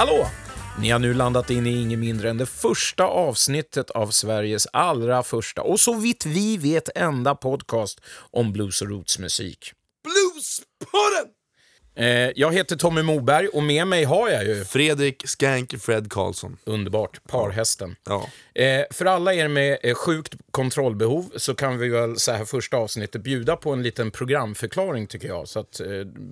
Hallå! Ni har nu landat in i inget mindre än det första avsnittet av Sveriges allra första och så vitt vi vet enda podcast om blues och rootsmusik. Bluespodden! Eh, jag heter Tommy Moberg och med mig har jag ju Fredrik Skank Fred Karlsson. underbart parhästen. Ja. Eh, för alla er med eh, sjukt kontrollbehov så kan vi väl så här första avsnittet bjuda på en liten programförklaring tycker jag. Så att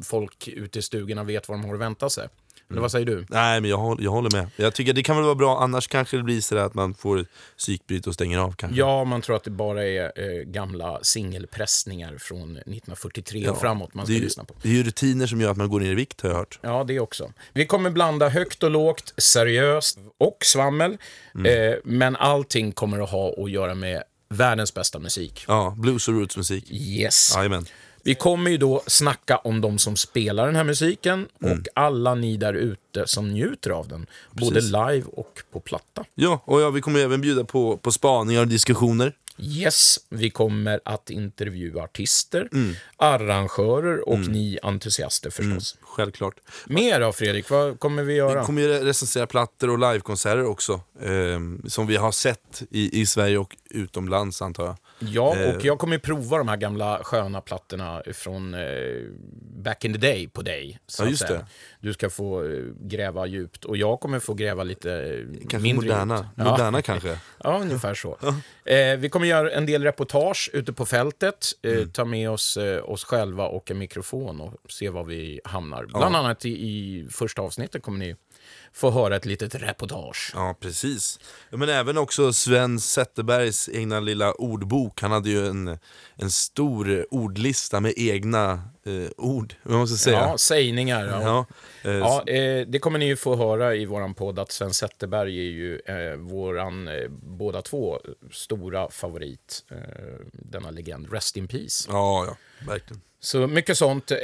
folk ute i stugorna vet vad de har att vänta sig. Eller vad säger du? Nej men jag håller, jag håller med. Jag tycker det kan väl vara bra, annars kanske det blir så att man får ett psykbryt och stänger av kanske. Ja, man tror att det bara är eh, gamla singelpressningar från 1943 och framåt man ska ju- lyssna på. Det är ju rutiner som gör att man går ner i vikt har jag hört. Ja, det också. Vi kommer blanda högt och lågt, seriöst och svammel. Mm. Eh, men allting kommer att ha att göra med världens bästa musik. Ja, blues och rootsmusik. Yes. Jajamän. Vi kommer ju då snacka om de som spelar den här musiken Mm. och alla ni där ute som njuter av den. Både Precis. live och på platta. Ja, och ja, vi kommer även bjuda på, på spaningar och diskussioner. Yes, vi kommer att intervjua artister, Mm. arrangörer och ni entusiaster förstås. Självklart. Mer då Fredrik, vad kommer vi göra? Vi kommer ju recensera plattor och livekonserter också. ehm, som vi har sett i, i Sverige och utomlands antar jag. Ja, Eh. och jag kommer ju prova de här gamla sköna plattorna från eh, back in the day på dig. Så Ja, just det. Du ska få eh, gräva djupt och jag kommer få gräva lite eh, Kanske mindre moderna. djupt. Ja. Moderna kanske. Ja, ungefär så. Eh, vi kommer göra en del reportage ute på fältet, eh, Mm. ta med oss eh, oss själva och en mikrofon och se var vi hamnar. Bland annat i, i första avsnittet kommer ni få höra ett litet reportage. Ja, precis. Men även också Sven Zetterbergs egna lilla ordbok. Han hade ju en, en stor ordlista med egna eh, ord, man ska säga. Ja, sägningar. Ja. Ja, eh, Ja, eh, det kommer ni ju få höra i våran podd att Sven Zetterberg är ju eh, våran, eh, båda två, stora favorit, eh, denna legend. Rest in peace. ja, ja, verkligen. Så mycket sånt. Eh,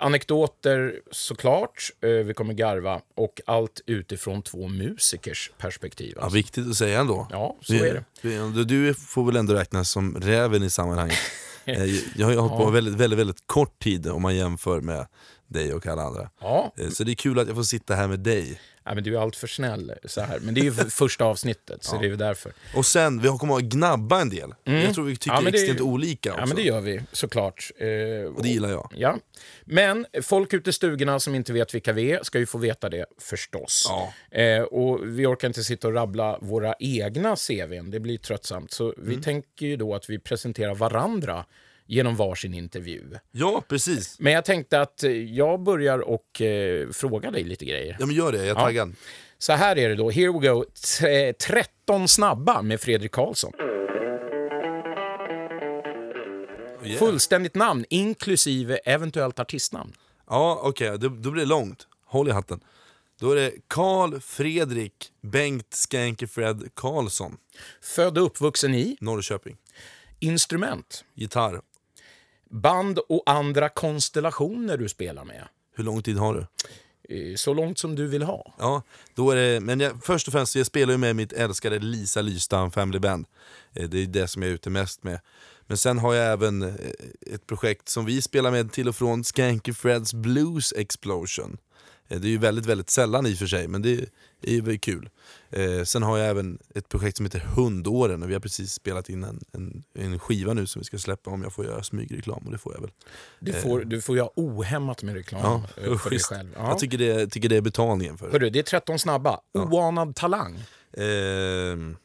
anekdoter såklart, eh, vi kommer garva och allt utifrån två musikers perspektiv. Ja, Alltså. viktigt att säga ändå. Ja, så är det. Du, du får väl ändå räknas som räven i sammanhanget. Eh, jag har ju hållit på väldigt, väldigt, väldigt kort tid om man jämför med dig och alla andra. Ja, Eh, Så det är kul att jag får sitta här med dig. Nej, men du är allt för snäll så här. Men det är ju för- första avsnittet, så det är ju därför. Och sen, vi kommer att gnabba en del. Jag tror vi tycker Mm. Ja, det extremt olika också. Ja, men det gör vi såklart. Eh, Och det gillar jag. Ja. Men folk ute i stugorna som inte vet vilka vi är ska ju få veta det förstås. Ja. Eh, och vi orkar inte sitta och rabbla våra egna CVn, det blir tröttsamt. Så vi Mm. tänker ju då att vi presenterar varandra genom varsin intervju. Ja, precis. Men jag tänkte att eh, jag börjar och eh, fråga dig lite grejer. Ja men gör det, jag är Ja. taggad. Så här är det då, here we go. T- 13 snabba med Fredrik Karlsson. Yeah. Fullständigt namn, inklusive eventuellt artistnamn. Ja, okej, då, då blir det långt. Håll i hatten. Då är det Karl Fredrik Bengt Skanky Fred Karlsson, Född och uppvuxen i Norrköping. instrument. Gitarr. Band och andra konstellationer du spelar med. Hur lång tid har du? Eh, Så långt som du vill ha. Ja, då är det, men jag, först och främst, jag spelar ju med mitt älskade Lisa Lystam Family Band. Eh, Det är det som jag är ute mest med. Men sen har jag även eh, ett projekt som vi spelar med till och från, Skanky Freds Blues Explosion. Eh, Det är ju väldigt, väldigt sällan i och för sig, men det är ju kul. Eh, sen har jag även ett projekt som heter Hundåren och vi har precis spelat in en, en, en skiva nu som vi ska släppa om jag får göra smygreklam och det får jag väl. Du får, du får ha ohämmat med reklam Ja, eh, för dig schysst. själv. Ja. Jag tycker det, tycker det är betalningen för det. Hörru, det är 13 snabba. Oanad talang. Ehm.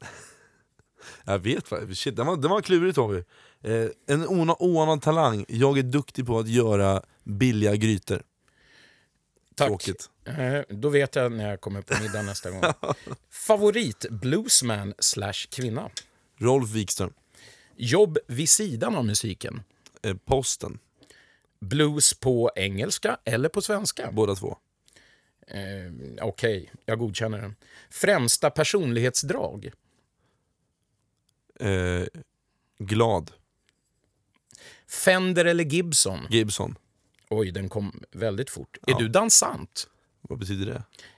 jag vet vad, shit, den var, den var klurig Tommy. Eh, en oana- oanad talang, jag är duktig på att göra billiga grytor. Tack. Tråkigt. Eh, Då vet jag när jag kommer på middag nästa gång. Favorit bluesman slash kvinna. Rolf Wikström, Jobb vid sidan av musiken. eh, Posten, Blues på engelska eller på svenska? båda två. Eh, Okej, jag godkänner den. Främsta personlighetsdrag? Eh, glad, Fender eller Gibson? Gibson. Oj, den kom väldigt fort. Är du dansant? Vad betyder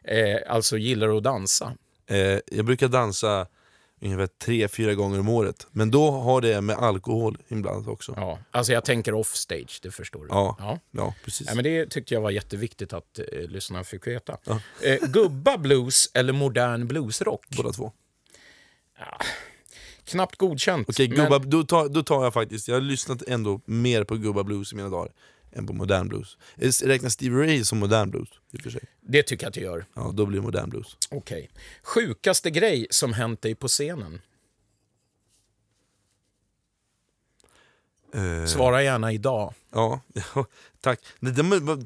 det? Eh, alltså gillar du att dansa? Eh, jag brukar dansa ungefär tre, fyra gånger om året. Men då har det med alkohol ibland också. Ja, alltså jag tänker offstage, det förstår du. Ja. ja. Ja, precis. Ja, men det tyckte jag var jätteviktigt att eh, lyssnarna fick veta. Ja. Eh, gubba blues eller modern bluesrock? Båda två. Knappt godkänt. Okej, men- gubba, då, tar, då tar jag faktiskt, jag har lyssnat ändå mer på gubba blues i mina dagar än på modern blues. Eh, Räknas Stevie Ray som modern blues? I och. Det tycker jag att det gör. Ja, då blir det modern blues. Okej. Sjukaste grej som hänt dig på scenen? Eh, Svara gärna idag. Ja, ja, tack. Det, det,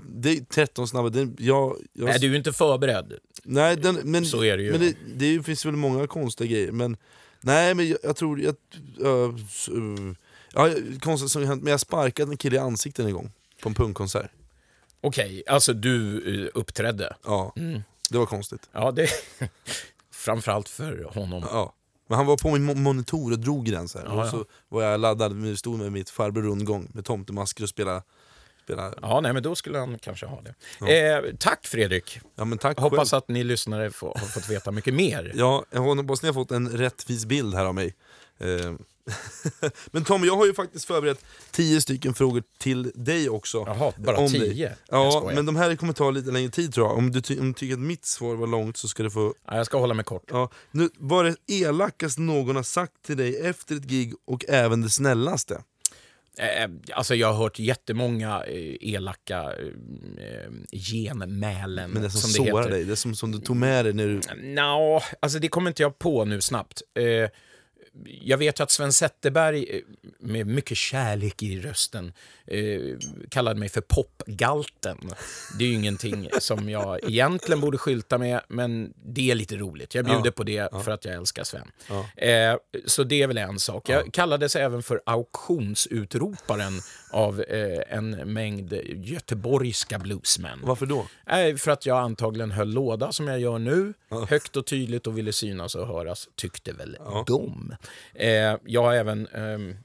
det är 13 snabba, det, jag, jag, Nej, du är inte förberedd. nej, den, men, Så är det ju. Men det, det finns väl många konstiga grejer, men nej men jag, jag tror, jag, uh, uh, ja, konstigt som hänt, men jag sparkade en kille i ansiktet en gång på en punkkonsert. Okej, alltså du eh, uppträdde. Ja, Mm. det var konstigt. Ja, det... Framförallt för honom. Ja. Men han var på min mo- monitor och drog i den så här. Ja, och så var jag laddad, med- stod med mitt farbror rundgång med tomtemasker och spela, spela. Ja, nej, men då skulle han kanske ha det. Eh, tack Fredrik. Ja men tack Hoppas själv. att ni lyssnare får, har fått veta mycket mer. Ja, jag hoppas ni har fått en rättvis bild här av mig. Eh, men Tom, jag har ju faktiskt förberett tio stycken frågor till dig också. Jaha, bara Om tio? dig. Ja, men de här kommer ta lite längre tid tror jag. Om du, ty- om du tycker att mitt svar var långt så ska du få... Ja, jag ska hålla mig kort. Ja. Nu, vad är det elakaste någon har sagt till dig efter ett gig och även det snällaste? Eh, alltså jag har hört jättemånga eh, elaka eh, genmälen. Men det som, som det sårar heter. dig, det som, som du tog med dig när du... Nå, alltså det kommer inte jag på nu snabbt. Eh, jag vet ju att Sven Zetterberg, eh, med mycket kärlek i rösten, eh, kallade mig för popgalten. Det är ju ingenting som jag egentligen borde skylta med, men det är lite roligt. Jag bjuder Ja, på det för att jag älskar Sven. Ja. Eh, så det är väl en sak. Jag kallades även för auktionsutroparen av eh, en mängd göteborgska bluesmän. Varför då? Nej, för att jag antagligen höll låda som jag gör nu, högt och tydligt och ville synas och höras, tyckte väl de. Eh, jag har även ehm,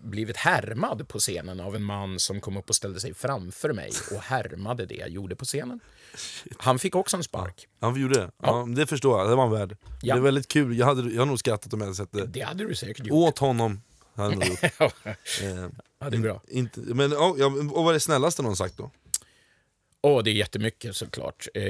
blivit härmad på scenen av en man som kom upp och ställde sig framför mig och härmade det jag gjorde på scenen. Han fick också en spark. Ja, vi gjorde det. Ja. det förstår jag, det var han värd. Ja. Det är väldigt kul, jag hade, jag hade nog skrattat om jag hade sett det. Det hade du säkert gjort. Åt honom. hade nog gjort. Eh, Ja, det är bra. inte, men, ja, ja, och vad är det snällaste någon sagt då? Och det är jättemycket såklart. Eh,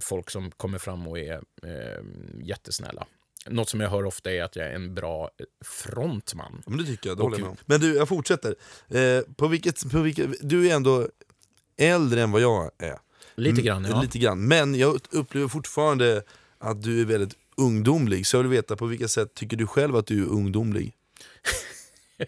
folk som kommer fram och är eh, jättesnälla. Något som jag hör ofta är att jag är en bra frontman. Ja, men det tycker jag, det håller jag med om. Men du, jag fortsätter. Eh, på vilket, på vilket, du är ändå äldre än vad jag är. Lite grann, Mm, ja. Lite grann. Men jag upplever fortfarande att du är väldigt ungdomlig. Så jag vill veta, på vilka sätt tycker du själv att du är ungdomlig?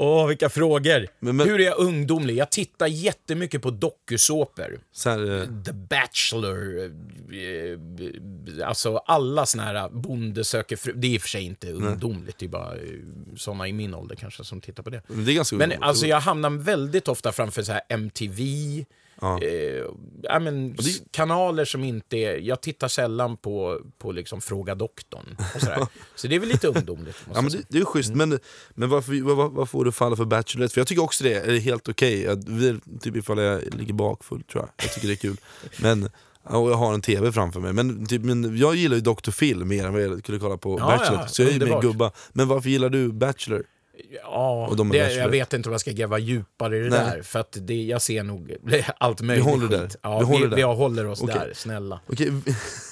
Åh, vilka frågor! Men- men- Hur är jag ungdomlig? Jag tittar jättemycket på dokusåpor. Så här, eh, The Bachelor, eh, alltså alla såna här Bonde söker fru. Det är i och för sig inte ungdomligt, det är bara eh, såna i min ålder kanske som tittar på det. men det är ganska Men ungdomligt. alltså jag hamnar väldigt ofta framför så här MTV, Ja. eh, ja, men, det- kanaler som inte är... Jag tittar sällan på, på liksom Fråga doktorn. Och sådär. så det är väl lite ungdomligt. Ja, men det, det är schysst, men, men varför, vad, vad, vad får du falla för Bachelorette? För jag tycker också det är helt okej, okay. typ ifall jag ligger bakfull tror jag, jag tycker det är kul. Men, och jag har en TV framför mig, men, typ, men jag gillar ju Dr. Phil mer än vad jag skulle kolla på Ja, Bachelorette, ja, så jag är ju mer gubba. Men varför gillar du Bachelor? Ja, de det, jag vet inte om jag ska gräva djupare i det Nej. där. För att det, jag ser nog allt möjligt håller skit. där. Ja, Vi vi, håller vi, där. håller oss Okej. där, snälla. Okej,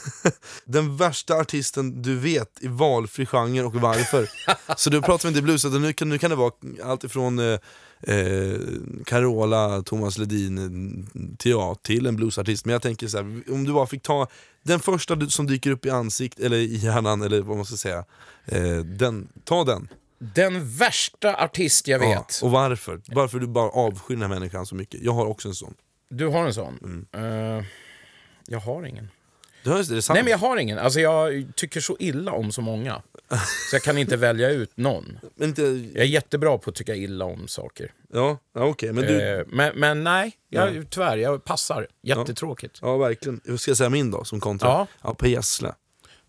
den värsta artisten du vet i valfri genre och varför? så du pratar inte blues, utan nu kan, nu kan det vara allt ifrån eh, eh, Carola, Thomas Ledin eh, till, ja, till en bluesartist. Men jag tänker så här, om du bara fick ta den första som dyker upp i ansikt eller i hjärnan, eller vad man ska säga, eh, den, ta den. Den värsta artist jag Ja, vet. och varför? Varför du bara avskyr den här människan så mycket. Jag har också en sån. Du har en sån? Eh, jag har ingen. Det är, det. Nej, men jag har ingen. Alltså, jag tycker så illa om så många. Så jag kan inte välja ut någon. Inte, Jag är jättebra på att tycka illa om saker. ja, ja okej, men du... Eh, men, men nej, jag, tyvärr, jag passar. Jättetråkigt. Ja, verkligen. Hur ska jag säga min då, som kontra? Ja. ja Per Gessle.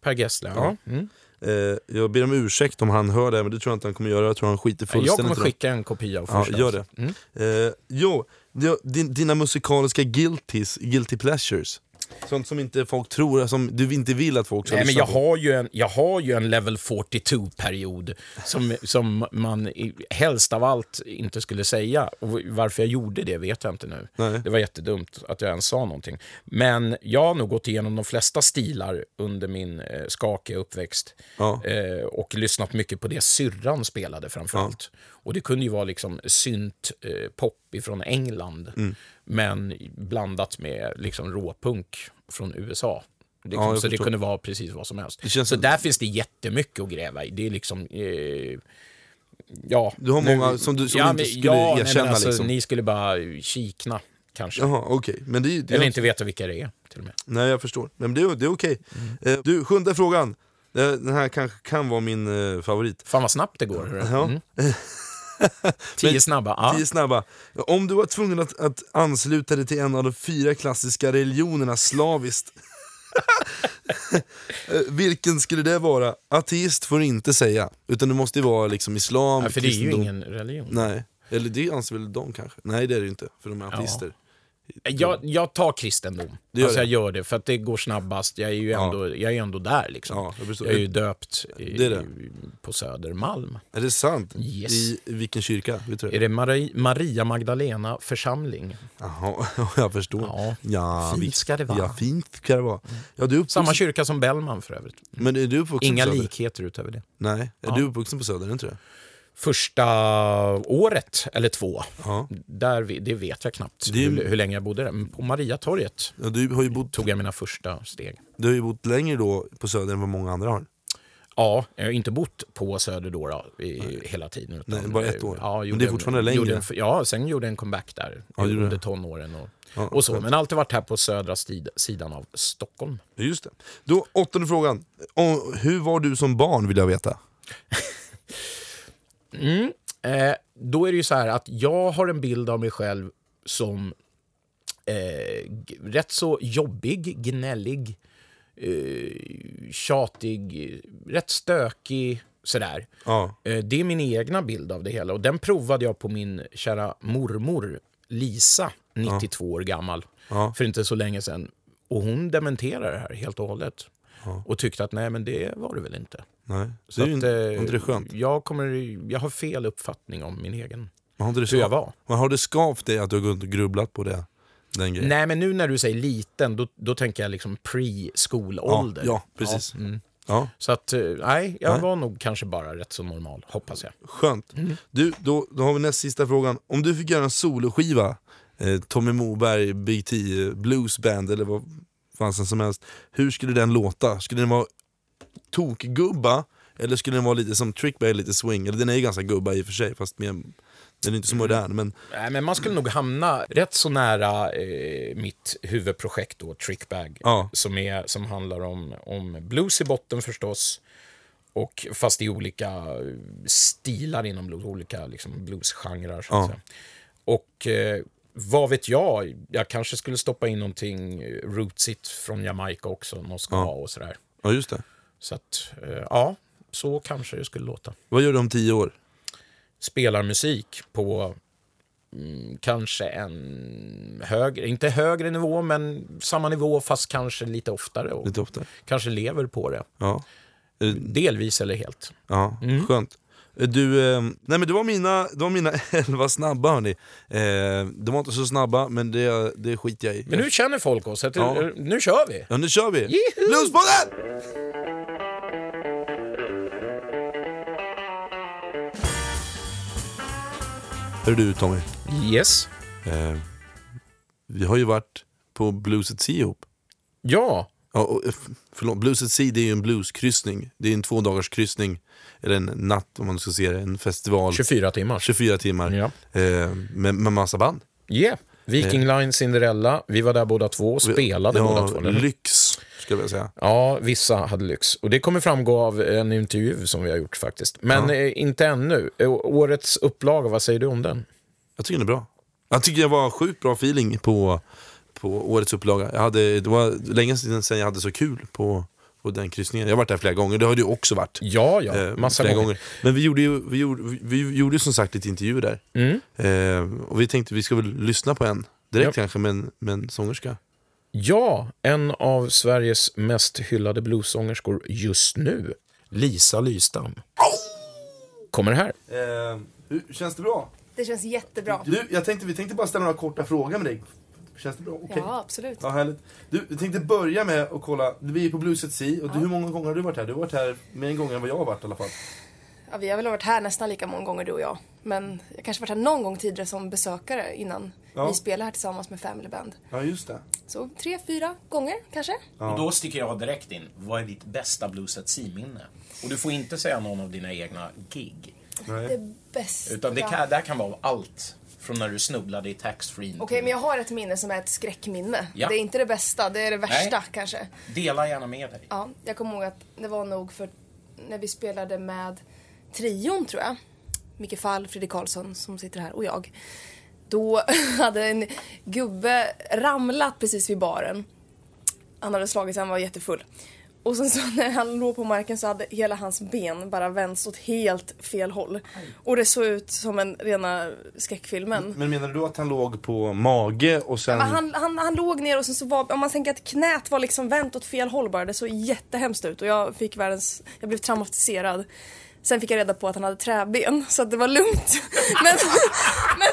Per Gessle, ja. Mm. Eh, jag ber om ursäkt om han hör det, men det tror jag inte han kommer göra. Jag tror han skiter Jag fullständigt kommer i det. skicka en kopia av Ja, första. gör det. Mm. Eh, jo, di- din, dina musikaliska guilties, guilty pleasures. Sånt som inte folk tror, som du inte vill att folk ska Nej, men jag på. har ju en, jag har ju en level 42-period som, som man helst av allt inte skulle säga. Och varför jag gjorde det vet jag inte nu. Nej. Det var jättedumt att jag ens sa någonting. Men jag har nog gått igenom de flesta stilar under min eh, skakiga uppväxt. Ja. Eh, och lyssnat mycket på det syrran spelade framförallt. Och det kunde ju vara liksom synt eh, pop ifrån England. Mm. Men blandat med liksom råpunk från USA. Det, Ja, så det kunde vara precis vad som helst. Så som- där finns det jättemycket att gräva i. Det är liksom... Eh, ja, Du har många som du- som du inte skulle ja, erkänna, alltså, liksom. Ni skulle bara kikna, kanske. Jaha, okej. Men det, det, Eller inte veta vilka det är, till och med. Nej, jag förstår. Men det, är- det är okej. Mm. Eh, du, sjunde frågan. Eh, Den här kanske kan vara min eh, favorit. Fan vad snabbt det går. Ja. Mm. Tio snabba. Ja. Tio snabba. Om du var tvungen att, att ansluta dig till en av de fyra klassiska religionerna slaviskt, vilken skulle det vara? Ateist får du inte säga, utan det måste vara liksom islam, Ja, för det är ju ingen religion. Nej, eller det anser väl de kanske? Nej det är det ju inte, för de är ateister. Jag, jag tar kristendom. Gör alltså, det. jag gör det, för att det går snabbast. Jag är ju ändå, jag är ändå där. Liksom. Ja, jag jag är ju döpt i, Det är det. på Södermalm. Är det sant? Yes. I vilken kyrka? Du? Är det Maria, Maria Magdalena församling? Jaha, jag förstår. Ja, Ja, fint ska det vara. Ja, fint ska det vara. Ja, du uppvuxen, Samma kyrka som Bellman för övrigt. Men är du Inga likheter utöver det. Nej, är Ja. du uppvuxen på Söder? Inte det? Första året, eller två, Ja. där, vi- det vet jag knappt är- hur, hur länge jag bodde där. Men på Mariatorget ja du, har ju bott, tog jag mina första steg. du har ju bott längre då på Söder än vad många andra har. Ja, jag har inte bott på Söder då, då i, hela tiden. Utan, Nej, bara ett år. Ja, Men det är en- fortfarande längre. Gjorde en, ja, sen gjorde jag en comeback där Ja, under det. tonåren och, Ja, och så. skönt. Men alltid varit här på södra stid, sidan av Stockholm. Just det. Då, åttonde frågan. Om, hur var du som barn vill jag veta? Mm. Eh, då är det ju så här att jag har en bild av mig själv som eh, rätt så jobbig, gnällig, eh, tjatig, rätt stökig, sådär. Ja. Eh, det är min egna bild av det hela och den provade jag på min kära mormor Lisa, 92 år gammal, Ja. för inte så länge sedan. Och hon dementerar det här helt och hållet. Och tyckte att nej, men det var det väl inte. Nej. Så det är ju att, inte, eh, inte det skönt? Jag, kommer, jag har fel uppfattning om min egen. Men har, inte det hur jag var. Men har det skavt dig att du har gått och grubblat på det? Den grejen? Nej, men nu när du säger liten, då, då tänker jag liksom pre-skolålder. Ja, ja, precis. Ja, mm. Ja, Så att, eh, nej, jag Nej. var nog kanske bara rätt så normal, hoppas jag. skönt. Du, då, då har vi näst sista frågan. Om du fick göra en soloskiva, eh, Tommy Moberg, Big T, eh, Blues Band eller vad fanns som helst. Hur skulle den låta? Skulle den vara tokgubba? Eller skulle den vara lite som Trickberry, lite swing? Eller den är ju ganska gubba i och för sig, fast mer, den är inte så modern. Men Nej, men man skulle nog hamna rätt så nära eh, mitt huvudprojekt då, Trickbag. Ja. Som, är, som handlar om, om blues i botten förstås. Och fast i olika eh, stilar inom blues, olika liksom, bluesgenrer. Så Ja. Och eh, vad vet jag, jag kanske skulle stoppa in någonting eh, rootsigt från Jamaica också, ska Ja. och sådär. ja, just det. Så att, eh, ja, så kanske det skulle låta. Vad gör du om tio år? spelar musik på mm, kanske en högre, inte högre nivå, men samma nivå fast kanske lite oftare och Lite oftare? kanske lever på det. Ja. Eh, Delvis eller helt. Ja, Mm. skönt. Du, eh, nej men det var mina, det var mina elva snabba hörni. Eh, de var inte så snabba, men det, det skiter jag i. Men nu känner folk oss, att, Ja. nu kör vi! Ja, nu kör vi! Juhu! Bluespodden! Hör du Tommy, Yes. eh, vi har ju varit på Blues at Sea ihop. Ja, Ja, och, eh, förlåt, Sea det är ju en blueskryssning. Det är en två dagars kryssning, eller en natt om man ska se det, en festival. 24 timmar. 24 timmar. Ja. Eh, med, med massa band. Yeah. Viking Line, Cinderella, vi var där båda två och spelade ja, båda två. eller? Lyx, ska jag säga. Ja, vissa hade lyx. Och det kommer framgå av en intervju som vi har gjort faktiskt. Men Ja. eh, inte ännu. Eh, Årets upplaga, vad säger du om den? Jag tycker den är bra. Jag tycker det var sjukt bra feeling på, på årets upplaga. Jag hade, det var länge sedan jag hade så kul på, på den kryssningen. Jag har varit där flera gånger, det har du också varit. Ja, ja. Eh, Massa flera gånger. Men vi gjorde ju vi gjorde, vi, vi gjorde som sagt lite intervjuer där. Mm. Eh, och vi tänkte vi ska väl lyssna på en direkt Ja. kanske med en, med en sångerska. Ja, en av Sveriges mest hyllade bluessångerskor just nu, Lisa Lystam. Kommer här. Eh, hur, känns det bra? Det känns jättebra. Du, jag tänkte, vi tänkte bara ställa några korta frågor med dig. Känns det bra? Okej. Ja, absolut. Ja, härligt. Du, jag tänkte börja med att kolla. Vi är på Blueset Sea och du, hur många gånger har du varit här? Du har varit här mer än gånger än vad jag har varit i alla fall. Ja, vi har väl varit här nästan lika många gånger du och jag. Men jag kanske varit här någon gång tidigare som besökare innan Ja. vi spelade här tillsammans med Family Band. Ja, just det. Så tre, fyra gånger kanske. Och då sticker jag direkt in. Vad är ditt bästa Blues at Sea-minne? Och du får inte säga någon av dina egna gig. Nej. Det bästa. Utan det kan, där kan vara allt. Från när du snubblade i taxfree. Okej, men jag har ett minne som är ett skräckminne. Ja. Det är inte det bästa, det är det värsta Nej. kanske. Dela gärna med dig. Ja, jag kommer ihåg att det var nog för när vi spelade med trion tror jag. Micke Fall, Fredrik Karlsson som sitter här och jag. Då hade en gubbe ramlat precis vid baren. Han hade slagit sig, han var jättefull. Och sen så när han låg på marken så hade hela hans ben bara vänts åt helt fel håll. Och det såg ut som en rena skräckfilmen. Men menar du då att han låg på mage och sen... Men han, han, han låg ner och sen så var, om man tänker att knät var liksom vänt åt fel håll bara, det såg jättehemskt ut och jag fick världens, jag blev traumatiserad. Sen fick jag reda på att han hade träben så att det var lugnt. Men, men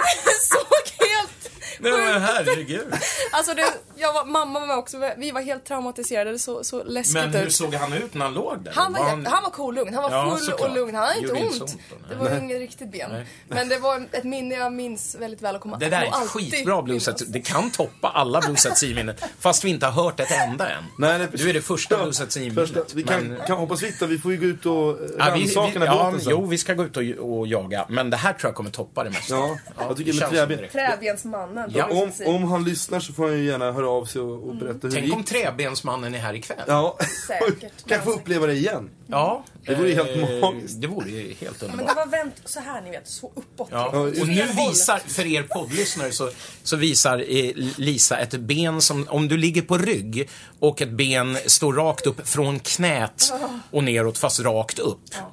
Nej men herregud. Alltså det, jag var, mamma var med också, vi var helt traumatiserade, det såg så läskigt Men hur ut. såg han ut när han låg där? Han var, helt- han var cool lugn, han var Ja, full såklart. och lugn, han hade inte Gjorde ont. inte så ont då, nej. det var inget riktigt ben. Nej. Men det var ett minne jag minns väldigt väl och kommer Det där är kommer alltid skitbra blues minnas. at Det kan toppa alla blues at minnen fast vi inte har hört ett enda än. Nej, nej, precis. Du är det första Ja, blues at Första, minnet vi kan, kan hoppas vitt vi får ju gå ut och eh, Ja, vi, rannsaka vi, den här ja, båten sen. jo, vi ska gå ut och, och jaga, men det här tror jag kommer toppa det mesta. Ja, jag tycker det med känns träben. direkt. Träbensmannen. Ja, det Om, om han lyssnar så får han ju gärna höra av sig och, och berätta hur det Tänk gick. om träbensmannen är här ikväll. Ja, Säkert. kanske få uppleva det igen. Ja, Det vore ju helt eh, magiskt. Det vore ju helt Men det underbart. var vänt så här ni vet, så uppåt. Ja. Ja, Och nu visar, för er poddlyssnare, så, så visar eh, Lisa ett ben som, om du ligger på rygg och ett ben står rakt upp från knät och neråt fast rakt upp. Eh,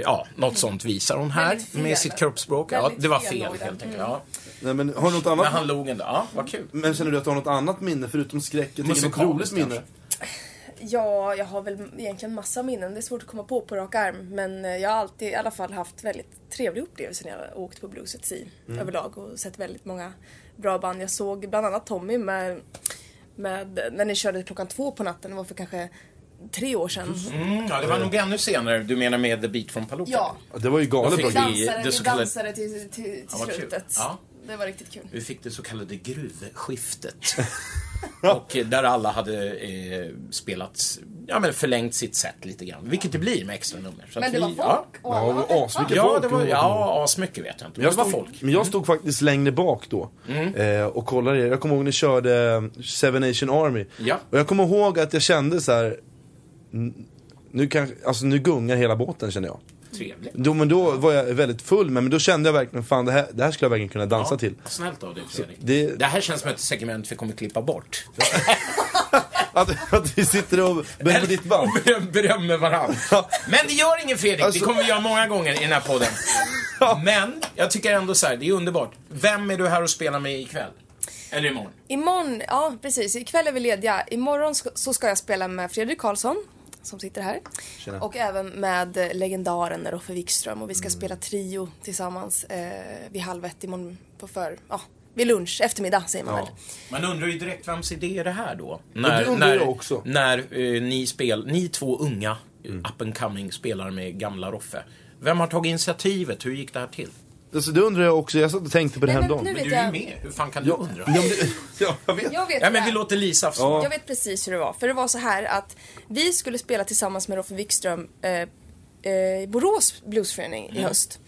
Ja, något sånt visar hon här med sitt kroppsspråk. Ja, det var fel helt enkelt. Ja. Nej, men har du något Men annat? han log ändå. Ja, vad kul. Men känner du att du har något annat minne förutom skräck? Jag tycker det är ett roligt Musikaliskt minne. Ja, jag har väl egentligen massa minnen. Det är svårt att komma på på rak arm. Men eh, jag har alltid i alla fall haft väldigt trevliga upplevelser när jag har åkt på Blues at Sea Mm. överlag och sett väldigt många bra band. Jag såg bland annat Tommy med, med när ni körde klockan två på natten. Det var för kanske tre år sedan. Mm, ja, det var nog ännu senare. Du menar med The Beat from Palooka? Ja, Det var ju galet bra vi- dansade, det vi dansade till, till, till slutet. Ja. Det var riktigt kul. Vi fick det så kallade gruvskiftet. och eh, där alla hade eh, spelat, ja men förlängt sitt set lite grann. Vilket det blir med extra nummer. Så Men att det vi, var folk Ja, och Ja, alla asmycket ja, folk. det var, ja asmycket vet jag inte. Men Jag det var stod, folk. Men jag stod faktiskt längre bak då Mm. eh, och kollade er. Jag kommer ihåg ni körde Seven Nation Army. Ja. Och jag kommer ihåg att jag kände så här. Nu, kan, alltså, nu gungar hela båten känner jag. Trevligt. Då, men då var jag väldigt full, men, men då kände jag verkligen fan det här, det här skulle jag verkligen kunna dansa till. Snällt av dig Fredrik. det- Det... här känns som ett segment vi kommer klippa bort. Att, att vi sitter och berömmer ditt band. Och beröm- berömmer varandra. Men det gör ingen Fredrik, Alltså- det kommer vi göra många gånger i den här podden. Men jag tycker ändå så här, det är underbart. Vem är du här och spelar med ikväll? Eller imorgon? Imorgon, ja precis. Ikväll är vi lediga. Imorgon så ska jag spela med Fredrik Karlsson som sitter här. Tjena. Och även med legendaren Roffe Wikström och vi ska Mm. spela trio tillsammans eh, vid halv ett imorgon på för, ja, vid lunch, eftermiddag säger man Ja. väl. Man undrar ju direkt vems idé är det här då? det undrar jag också. När eh, ni, spel, ni två unga, Mm. up and coming, spelar med gamla Roffe. Vem har tagit initiativet? Hur gick det här till? Alltså, det undrar jag också, jag satt och tänkte på det Nej, här men dagen. nu Men vet du är ju jag- med, hur fan kan du undra? ja, ja, jag vet. Jag vet Ja, men vi låter Lisa få Ja. Jag vet precis hur det var. För det var så här att vi skulle spela tillsammans med Roffe Wikström eh, eh, i Borås bluesförening i höst.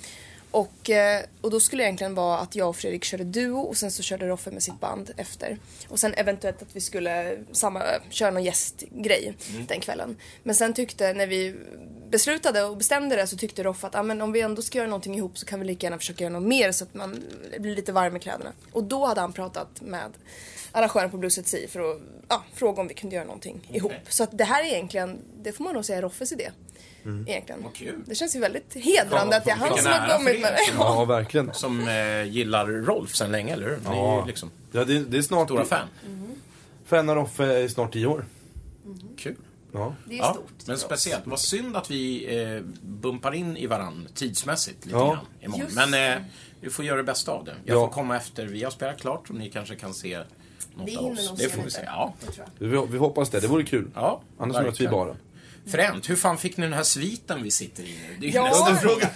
Och, eh, och då skulle det egentligen vara att jag och Fredrik körde duo och sen så körde Roffe med sitt band efter. Och sen eventuellt att vi skulle samma, köra någon gästgrej den kvällen. Men sen tyckte, när vi beslutade och bestämde det så tyckte Roffe att ah, men om vi ändå ska göra någonting ihop så kan vi lika gärna försöka göra något mer så att man blir lite varm i kläderna. Och då hade han pratat med arrangören på Blues at Sea för att ja, fråga om vi kunde göra någonting ihop. Så att det här är egentligen, det får man nog säga Roffes idé. Egentligen. Vad kul. Det känns ju väldigt hedrande Ja, att det är han som har kommit med det. Ja, verkligen. Som eh, gillar Rolf sen länge, eller hur? Ju liksom Ja, det, det är snart... stora fan. Fränar Roffe i snart tio år. Kul. Ja. Det är Ja, stort. men speciellt. Vad synd att vi eh, bumpar in i varann tidsmässigt lite Ja. grann imorgon. Just Men eh, vi får göra det bästa av det. Jag Ja. får komma efter. Vi har spelat klart och ni kanske kan se något Vi av oss. Det får vi se. Ja. Vi, vi hoppas det, det vore kul. Ja, Annars möts vi bara. Fränt. Hur fan fick ni den här sviten vi sitter i nu? Det är ju Ja. nästan Ja, fråga.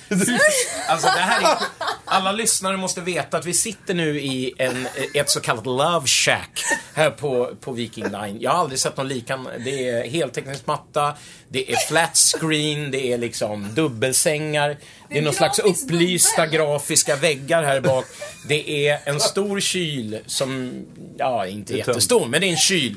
Alltså, det här är, alla lyssnare måste veta att vi sitter nu i en, ett så kallat love shack här på, på Viking Line. Jag har aldrig sett någon likan. Det är heltäckningsmatta, det är flat screen, det är liksom dubbelsängar. Det är någon slags upplysta grafiska väggar här bak. Det är en stor kyl som, ja, inte Det jättestor, men det är en kyl.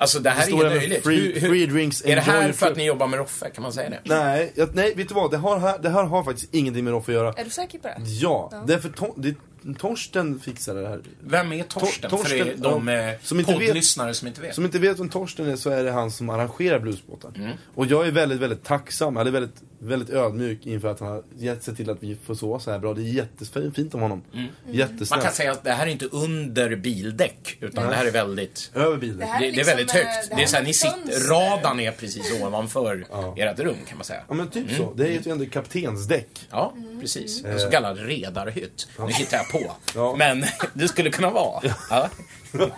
Alltså det här står är även löjligt. free- free drinks, är det här för att ni jobbar med Roffe? Kan man säga det? Nej, jag, nej, vet du vad? Det, har, det här har faktiskt ingenting med Roffe att göra. Är du säker på det? Ja, därför to, det, Torsten fixade det här. Vem är Torsten? Tor- för Torsten, de ja, eh, som inte vet- poddlyssnare som inte vet. Som inte vet vem Torsten är så är det han som arrangerar bluesbåtar. Mm. Och jag är väldigt, väldigt tacksam, eller väldigt, väldigt ödmjuk inför att han har gett sig till att vi får sova så här bra. Det är jättefint om honom. Mm. Jättesnällt. Man kan säga att det här är inte under bildäck, utan det här är väldigt... Över bilen. Det Det, är det är väldigt liksom, högt. eh, det Det är här så här, är ni sitter, är precis ovanför ert rum kan man säga. Ja men typ Mm. så. Det är ju ändå kaptensdäck. Ja, precis. En så kallad redarhytt. Nu hittar jag på. Ja. Men det skulle kunna vara. Ja.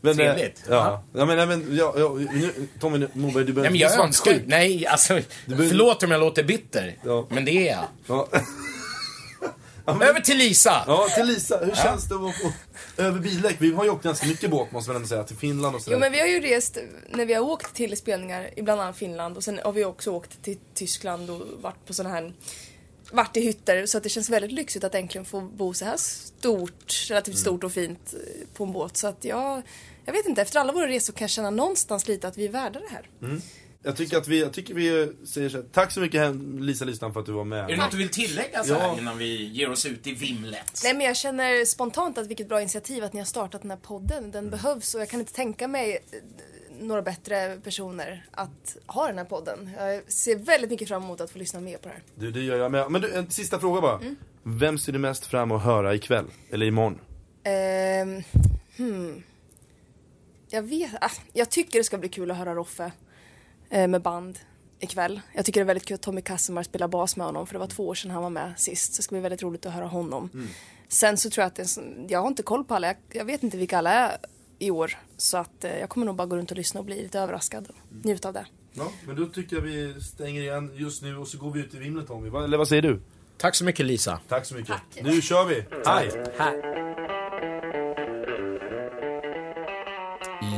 men, Trevligt. eh, Ja. ja men, nej, men ja, ja, nu, Tommy nu- Moberg, du Nej, behöver men jag inte önskar. Nej, alltså. behöver- Förlåt om jag låter bitter. Ja. Men det är jag. Ja. Över till Lisa! ja, till Lisa. Hur känns det att på- över bildäck? Vi har ju åkt ganska mycket båt måste man ändå säga. Till Finland och sådär. Jo men vi har ju rest när vi har åkt till spelningar i bland annat Finland och sen har vi också åkt till Tyskland och varit på sådana här varit i hytter så att det känns väldigt lyxigt att äntligen få bo så här stort, relativt stort och fint eh, på en båt. Så att jag, jag vet inte, efter alla våra resor kan jag känna någonstans lite att vi är värda det här. Jag tycker att vi, jag tycker vi säger så här. Tack så mycket Lisa Listan för att du var med. Är det något du vill tillägga så Ja. här innan vi ger oss ut i vimlet? Nej men jag känner spontant att vilket bra initiativ att ni har startat den här podden. Den behövs och jag kan inte tänka mig eh, några bättre personer att ha den här podden. Jag ser väldigt mycket fram emot att få lyssna mer på det här. Du, det gör jag med. Men du, en sista fråga bara. Mm. Vem ser du mest fram emot att höra ikväll? Eller imorgon? Ehm, hmm. Jag vet, ah, jag tycker det ska bli kul att höra Roffe eh, med band ikväll. Jag tycker det är väldigt kul att Tommy Kassemar spelar bas med honom för det var två år sedan han var med sist. Så det ska bli väldigt roligt att höra honom. Sen så tror jag att det är jag har inte koll på alla, jag, jag vet inte vilka alla är i år. Så att eh, jag kommer nog bara gå runt och lyssna och bli lite överraskad och njuta av det. Ja, men då tycker jag vi stänger igen just nu och så går vi ut i vimlet Tommy. Va- Eller vad säger du? Tack så mycket Lisa. Tack så mycket. Nu kör vi. Hej! Här.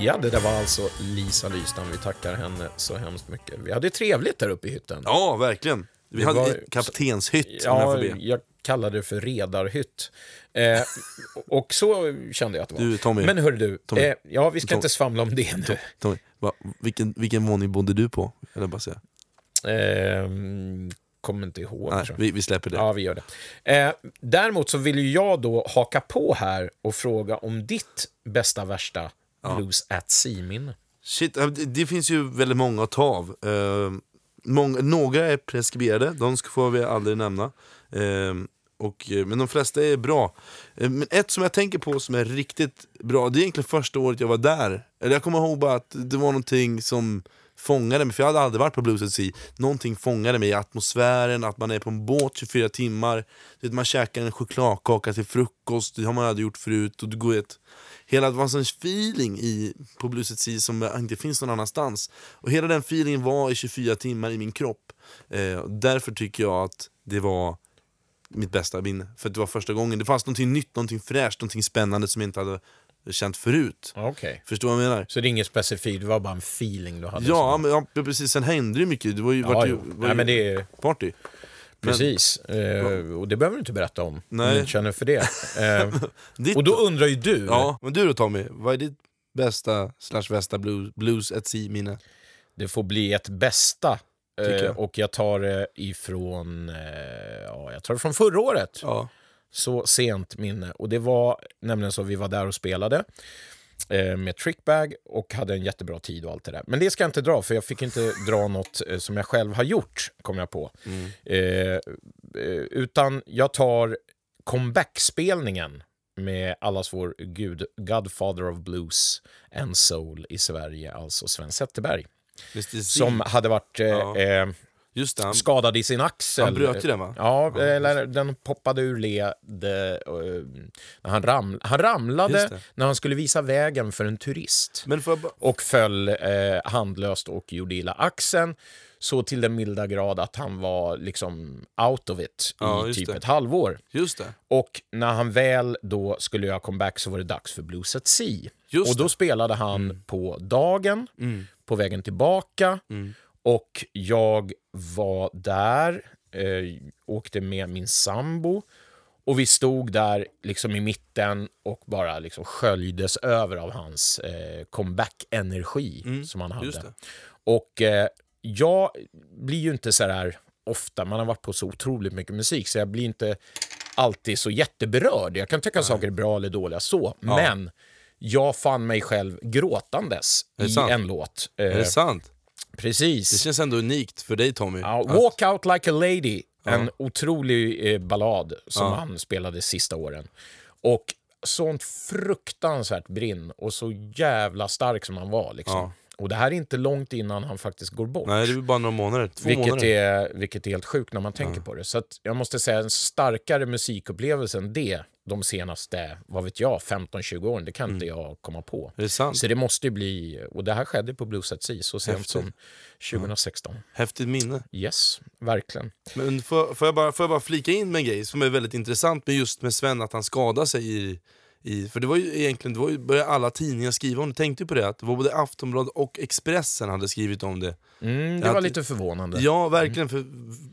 Ja, det där var alltså Lisa Lystam. Vi tackar henne så hemskt mycket. Vi hade trevligt där uppe i hytten. Ja, verkligen. Vi Det hade var- en kaptenshytt om jag Ja, får be. jag kallade det för redarhytt. Eh, och så kände jag att det var. Du, Tommy. Men hör du, Tommy. eh, ja, vi ska Tom- inte svamla om det nu. Tommy, va, vilken, vilken våning bodde du på? Eller bara säga. Eh, kommer inte ihåg. Nej, vi, vi släpper det. Ja, vi gör det. Eh, däremot så vill jag då haka på här och fråga om ditt bästa, värsta Blues at Sea-minne. Shit, det, finns ju väldigt många att ta av. Eh, många, några är preskriberade, de får vi aldrig nämna. Eh, och, eh, men de flesta är bra. Eh, men ett som jag tänker på som är riktigt bra, det är egentligen första året jag var där. Eller jag kommer ihåg bara att det var någonting som fångade mig, för jag hade aldrig varit på Blues at Sea. Någonting fångade mig atmosfären, att man är på en båt 24 timmar, du vet, man käkar en chokladkaka till frukost, det har man aldrig gjort förut. Och du går ett, hela, det var en sån feeling i, på Blues at Sea som eh, inte finns någon annanstans. Och hela den feelingen var i 24 timmar i min kropp. Eh, därför tycker jag att det var mitt bästa minne. För det var första gången, det fanns någonting nytt, någonting fräscht, någonting spännande som jag inte hade känt förut. Okej. Förstår du vad jag menar? Så det är inget specifikt, det var bara en feeling du hade? Ja, men, ja, precis. Sen hände det mycket. Det var ju, ja, vart ju, var Nej, ju men det är... party. Precis. Eh, och det behöver du inte berätta om, om Nej. du inte känner för det. Eh, och då undrar ju du, Ja, men du då Tommy, vad är ditt bästa slash bästa blues, blues at sea minne? det får bli ett bästa. Eh, jag. och jag tar det ifrån, eh, ja, jag tar det från förra året. Ja. Så sent minne. Och det var nämligen så vi var där och spelade eh, med Trickbag och hade en jättebra tid och allt det där. Men det ska jag inte dra, för jag fick inte dra något som jag själv har gjort, kom jag på. Eh, eh, utan jag tar comeback-spelningen med allas vår gud, Godfather of Blues and Soul i Sverige, alltså Sven Zetterberg. Som hade varit eh, Ja. eh, Just det, han, skadad i sin axel. han bröt ju den va? Ja, eller den poppade ur led eh, när han, ram, han ramlade när han skulle visa vägen för en turist bara... och föll eh, handlöst och gjorde illa axeln så till den milda grad att han var liksom out of it Ja, i typ det. ett halvår. Just det. Och när han väl då skulle göra comeback så var det dags för Blues at Sea. Just och då det. spelade han på dagen, Mm. På vägen tillbaka och jag var där, eh, åkte med min sambo och vi stod där liksom i mitten och bara liksom sköljdes över av hans eh, comeback-energi som han Mm. hade. Och eh, jag blir ju inte så här ofta, man har varit på så otroligt mycket musik så jag blir inte alltid så jätteberörd. Jag kan tycka saker är bra eller dåliga så, men jag fann mig själv gråtandes det i sant? en låt. Är Eh, det sant? Det precis. känns ändå unikt för dig Tommy. Ja, att- Walk out like a lady, en otrolig eh, ballad som han spelade sista åren. Och sånt fruktansvärt brinn och så jävla stark som han var. Liksom. Ja. Och det här är inte långt innan han faktiskt går bort. Nej, det är bara några månader. Två Vilket månader. är, vilket är helt sjukt när man tänker på det. Så att jag måste säga en starkare musikupplevelse än det de senaste, vad vet jag, 15-20 åren. Det kan inte jag komma på. Det? Så det måste ju bli, och det här skedde på Blues at Sea så sent som 2016. Häftigt minne. Yes, verkligen. Men får, får, jag bara, får jag bara flika in med en grej som är väldigt intressant med just med Sven, att han skadade sig i, i för det var ju egentligen, det var ju, började alla tidningar skriva om det. Tänkte på det? Att det var både Aftonbladet och Expressen hade skrivit om det. Mm, det var lite förvånande. Ja, verkligen. För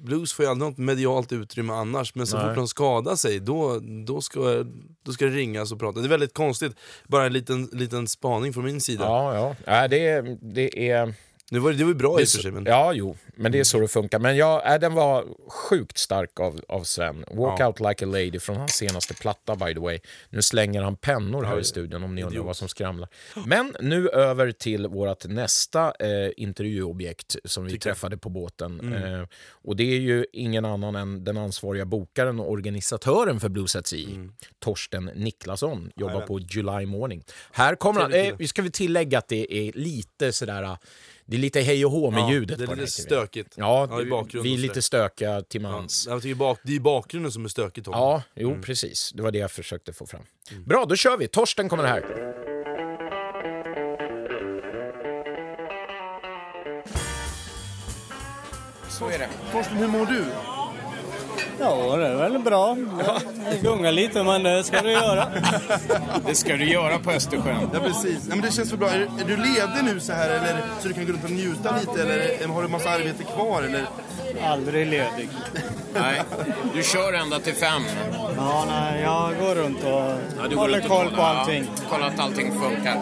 blues får ju aldrig något medialt utrymme annars. Men så Nej. fort de skadar sig, då, då, ska, då ska det ringas och prata. Det är väldigt konstigt. Bara en liten, liten spaning från min sida. Ja, ja. ja det, det är... Nu var det, det var ju bra i och för sig. Men... Ja, jo, men det är så det funkar. Men ja, äh, den var sjukt stark av, av Sven. Walk Ja. out like a lady från hans senaste platta by the way. Nu slänger han pennor här i studion om ni undrar vad som skramlar. Men nu över till vårt nästa eh, intervjuobjekt som vi träffade på båten. Mm. Eh, och det är ju ingen annan än den ansvariga bokaren och organisatören för Blues at Sea, Mm. Torsten Niklasson, jobbar på July Morning. Här kommer han, eh, ska vi tillägga att det är lite sådär, det är lite hej och hå med Ja, ljudet det är lite stökigt. Ja, Ja, i det- bakgrunden vi är lite stökiga till Ja, mans. jag tycker bak, det är bakgrunden som är stökigt. Tommy. Ja, jo Mm. precis. Det var det jag försökte få fram. Bra, då kör vi. Torsten kommer här. Så är det. Torsten, hur mår du? Ja, det är väl bra. Det gungar lite, men det ska du göra. Det ska du göra på Östersjön. Ja precis. Ja, men det känns väl bra. Är, är du ledig nu så här eller så du kan gå runt och njuta lite eller har du massa arbete kvar eller? Aldrig ledig. Nej, du kör ända till fem. Ja, nej, jag går runt och Ja, du håller koll på allting. Ja, kolla att allting funkar.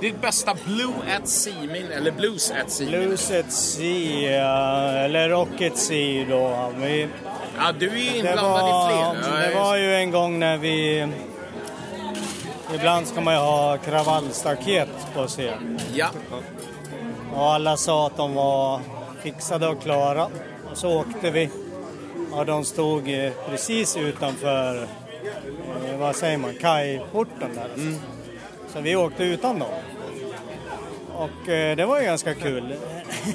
Ditt bästa Blue at Sea-minne, eller Blues at Sea Blues at Sea, eller Rock at Sea då. Vi, Ja, du är det, inblandad var, i fler. det var ju en gång när vi... Ibland ska man ju ha kravallstaket på scen. Ja. Och alla sa att de var fixade och klara. Och så åkte vi. Och de stod eh, precis utanför, eh, vad säger man, kajporten där. alltså. Så vi åkte utan dem. Och eh, det var ju ganska kul.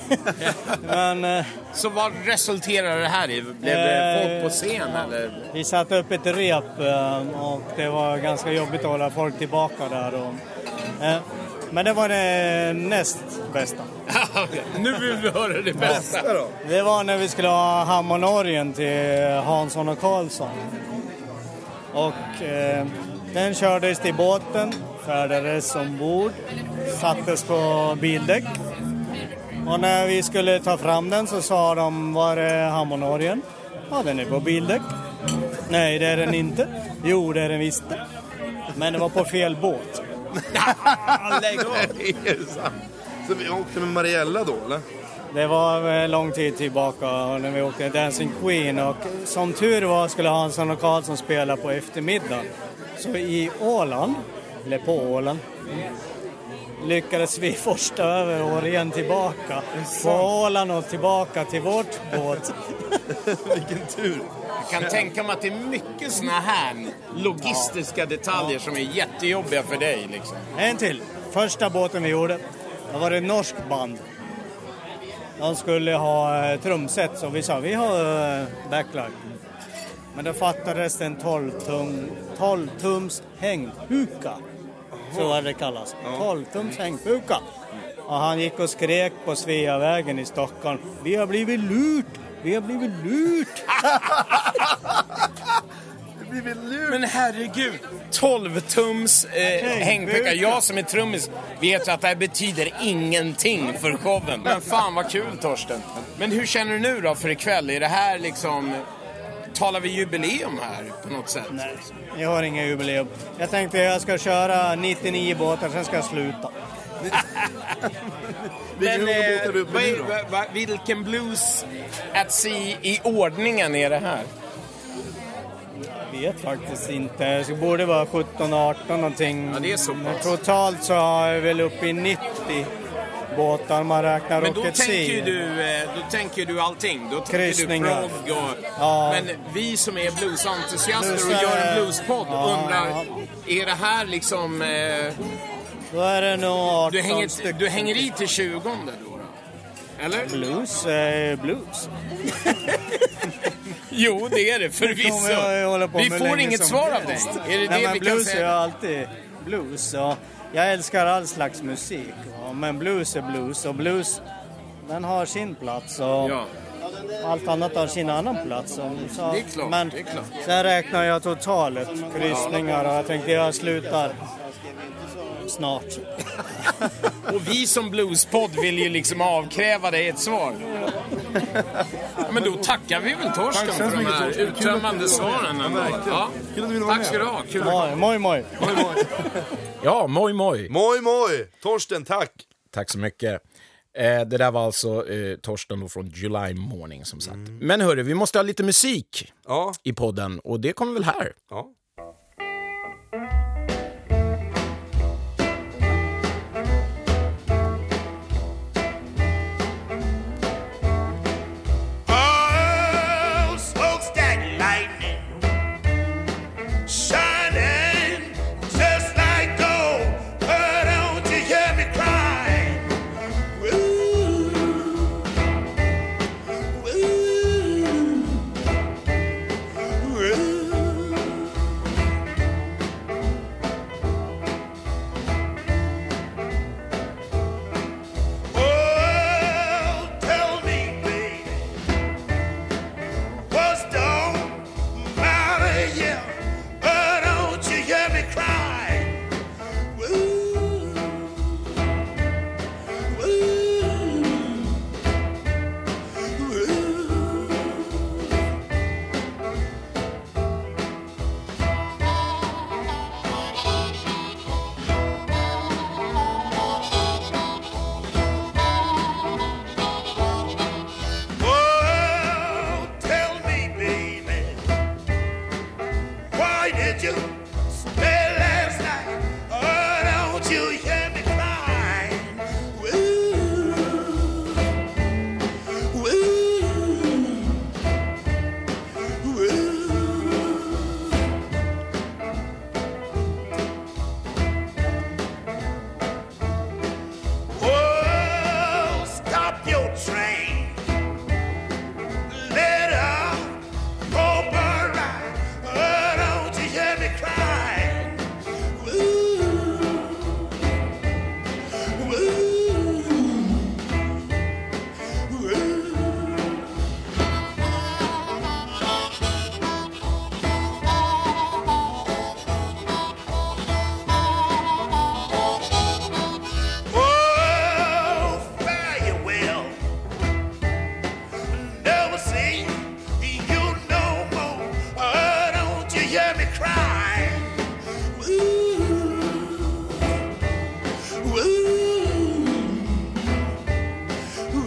Men eh, Så vad resulterar det här i? Blev det Eh, folk på scen eller? vi satte upp ett rep eh, och det var ganska jobbigt att hålla folk tillbaka där. Och, eh, men det var det näst bästa. nu vill vi höra det bästa. Det var när vi skulle ha Hammarnorgen till Hansson och Karlsson. Och eh, den kördes till båten, färdades ombord, sattes på bildäck. Och när vi skulle ta fram den så sa de, var är Hammarnorgen? Ja, den är på bildäck. Nej, det är den inte. Jo, det är den visst. Men det var på fel båt. Lägg av. Så vi åkte med Mariella då eller? Det var eh, lång tid tillbaka när vi åkte Dancing Queen och som tur var skulle Hansson och Karlsson spela på eftermiddagen. Så i Åland, eller på Åland, lyckades vi forsta över Årén tillbaka. På Åland och tillbaka till vårt båt. Vilken tur. Jag kan tänka mig att det är mycket såna här logistiska detaljer som är jättejobbiga för dig. Liksom. En till. Första båten vi gjorde, då var det ett norskt band. De skulle ha eh, trumset så vi sa vi har eh, backlag. Men det fattades en 12, tum, 12 tums hängpuka. Så vad det kallas. 12 tums hängpuka. Och han gick och skrek på Sveavägen i Stockholm. Vi har blivit lurt! Vi har blivit lurt. Men herregud, 12-tums eh, hängpuka. Jag som är trummis vet ju att det här betyder ingenting för showen. Men fan vad kul Torsten. Men hur känner du nu då för ikväll? Är det här liksom... Talar vi jubileum här på något sätt? Nej, jag har inga jubileum. Jag tänkte jag ska köra 99 båtar, sen ska jag sluta. Vilken Men, eh, vad är, då? va, va, vilken blues at sea i ordningen är det här? Jag vet faktiskt inte. Det borde vara 17-18 någonting. Ja, det är så Men totalt så är jag väl uppe i 90 båtar man räknar Men då tänker, du, eh, då tänker du allting. Då tänker Kryssningar. du progg och... Ja. Men vi som är bluesentusiaster och Bluesare. gör en bluespodd Ja, undrar, ja. är det här liksom... Eh, Då är det nog 18 du, hänger, stycken. du hänger i till 20 då? då? Eller? Blues är blues. Jo, det är det förvisso. Vi får inget som svar av dig. helst. Är det Nej, det men vi kan blues är säga? alltid blues. Och jag älskar all slags musik. va. Men blues är blues och blues den har sin plats. Och Ja. Allt annat har sin annan plats. Och Så, Det är klart, men det är klart. sen räknar jag totalet, kryssningar och jag tänkte jag slutar snart. Och vi som bluespodd vill ju liksom avkräva dig ett svar. Ja, men då tackar vi väl Torsten Tack så för de mycket, här uttömmande svaren. Ja, ändå. verkligen. Ja. Kul att du ville vara Tack ska du ha. Kul. Moj, moj, moj. Ja, moj moj. Moj moj! Torsten, tack! Tack så mycket. Eh, det där var alltså eh, Torsten då från July Morning som sagt. Men hörru, vi måste ha lite musik Ja, i podden och det kommer väl här. ja.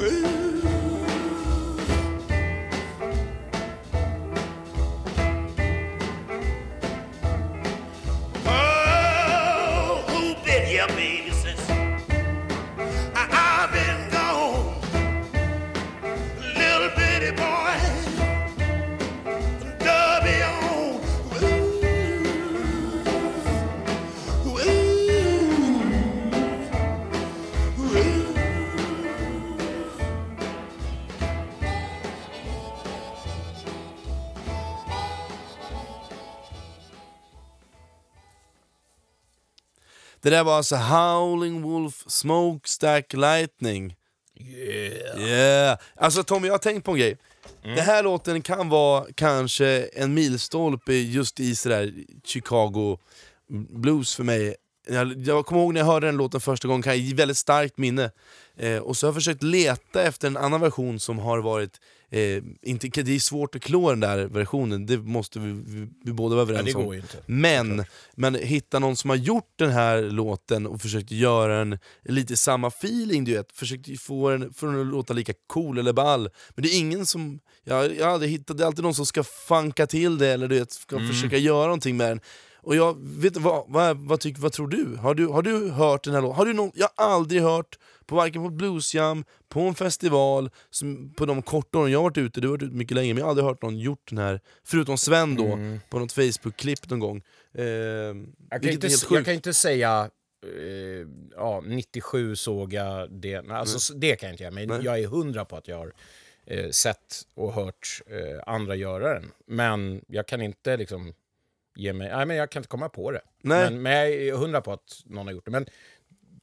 you. Det där var alltså Howling Wolf Smokestack Lightning. Yeah. Yeah! Alltså Tommy, jag har tänkt på en grej. Den här låten kan vara kanske en milstolpe just i sådär Chicago blues för mig. Jag, jag kommer ihåg när jag hörde den låten första gången, kan jag väldigt starkt minne. Eh, och så har jag försökt leta efter en annan version som har varit Eh, inte, det är svårt att klå den där versionen, det måste vi, vi, vi båda vara överens Ja, om. Men, men hitta någon som har gjort den här låten och försökt göra en lite samma feeling, du vet. Försökt få den, få den att låta lika cool eller ball. Men det är ingen som, jag, jag hade hittat, det är alltid någon som ska funka till det eller du vet, ska försöka göra någonting med den. Och jag vet vad, vad, vad, tycker, vad tror du? Har, du? har du hört den här låten? Har du någon, jag har aldrig hört, på varken på bluesjam, på en festival, som, på de korta åren jag varit ute, du har varit ute mycket längre, men jag har aldrig hört någon gjort den här, förutom Sven då, på något Facebook-klipp någon gång. Eh, Jag kan, inte, jag kan inte säga eh, ja, 97 såg jag det. Nej, Alltså, så- Det kan jag inte göra, men Nej. jag är hundra på att jag har eh, sett och hört eh, andra göra den. Men jag kan inte liksom ge mig... Nej, men jag kan inte komma på det. Nej. Men, men jag är hundra på att någon har gjort det. Men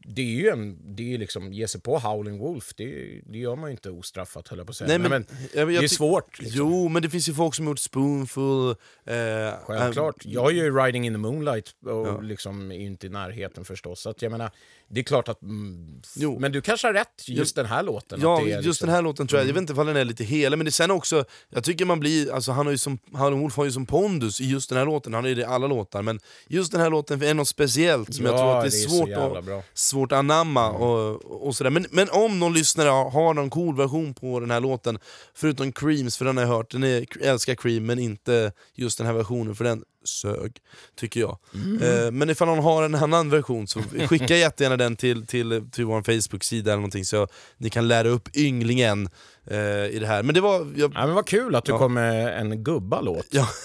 det är ju en... Det är liksom, ge sig på Howling Wolf, det, det gör man ju inte ostraffat, höll jag på att säga. Nej, Nej, men- men, jag- jag det är svårt. Liksom. Jo, men det finns ju folk som gjort Spoonful. Eh, Självklart. eh, Jag är ju Riding in the Moonlight och liksom är inte i närheten förstås. Så att jag menar, det är klart att... Mm, Jo. Men du kanske har rätt, just den här låten. Ja, är just liksom, den här låten tror jag, jag vet inte ifall den är lite helig, men det är sen också, jag tycker man blir, alltså han har ju som, Howlin' Wolf har ju som pondus i just den här låten, han ju det i alla låtar, men just den här låten är något speciellt som jag Ja, tror att det är, det är svårt, att, bra. Mm. svårt att anamma och, och sådär. Men, men om någon lyssnare har, har någon cool version på den här låten, förutom Creams, för den har jag hört, den är, jag älskar Cream, men inte just den här versionen, för den sög, tycker jag. Mm. Eh, men ifall någon har en annan version, så skicka jättegärna den till, till, till vår Facebook-sida eller någonting, så ni kan lära upp ynglingen eh, i det här. Men det var... Jag, Ja, men vad kul att du Ja. kom med en gubbalåt. Ja.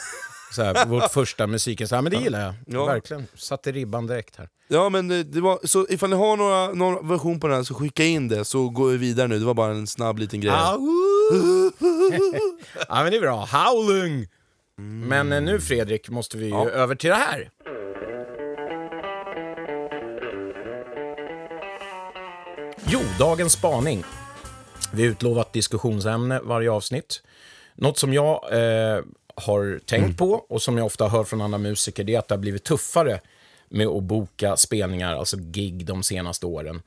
Så här, vårt första musiken. Så här, men det gillar jag. Ja. Verkligen. Satte ribban direkt här. ja men det, det var, så ifall ni har några, någon version på den här, så skicka in det, så går vi vidare nu. Det var bara en snabb liten grej. Ja, men det är bra. Howling! Men eh, nu Fredrik måste vi ju Ja. över till det här. Jo, dagens spaning. Vi har utlovat diskussionsämne varje avsnitt. Något som jag eh, har tänkt på och som jag ofta hör från andra musiker, det är att det har blivit tuffare med att boka spelningar, alltså gig, de senaste åren.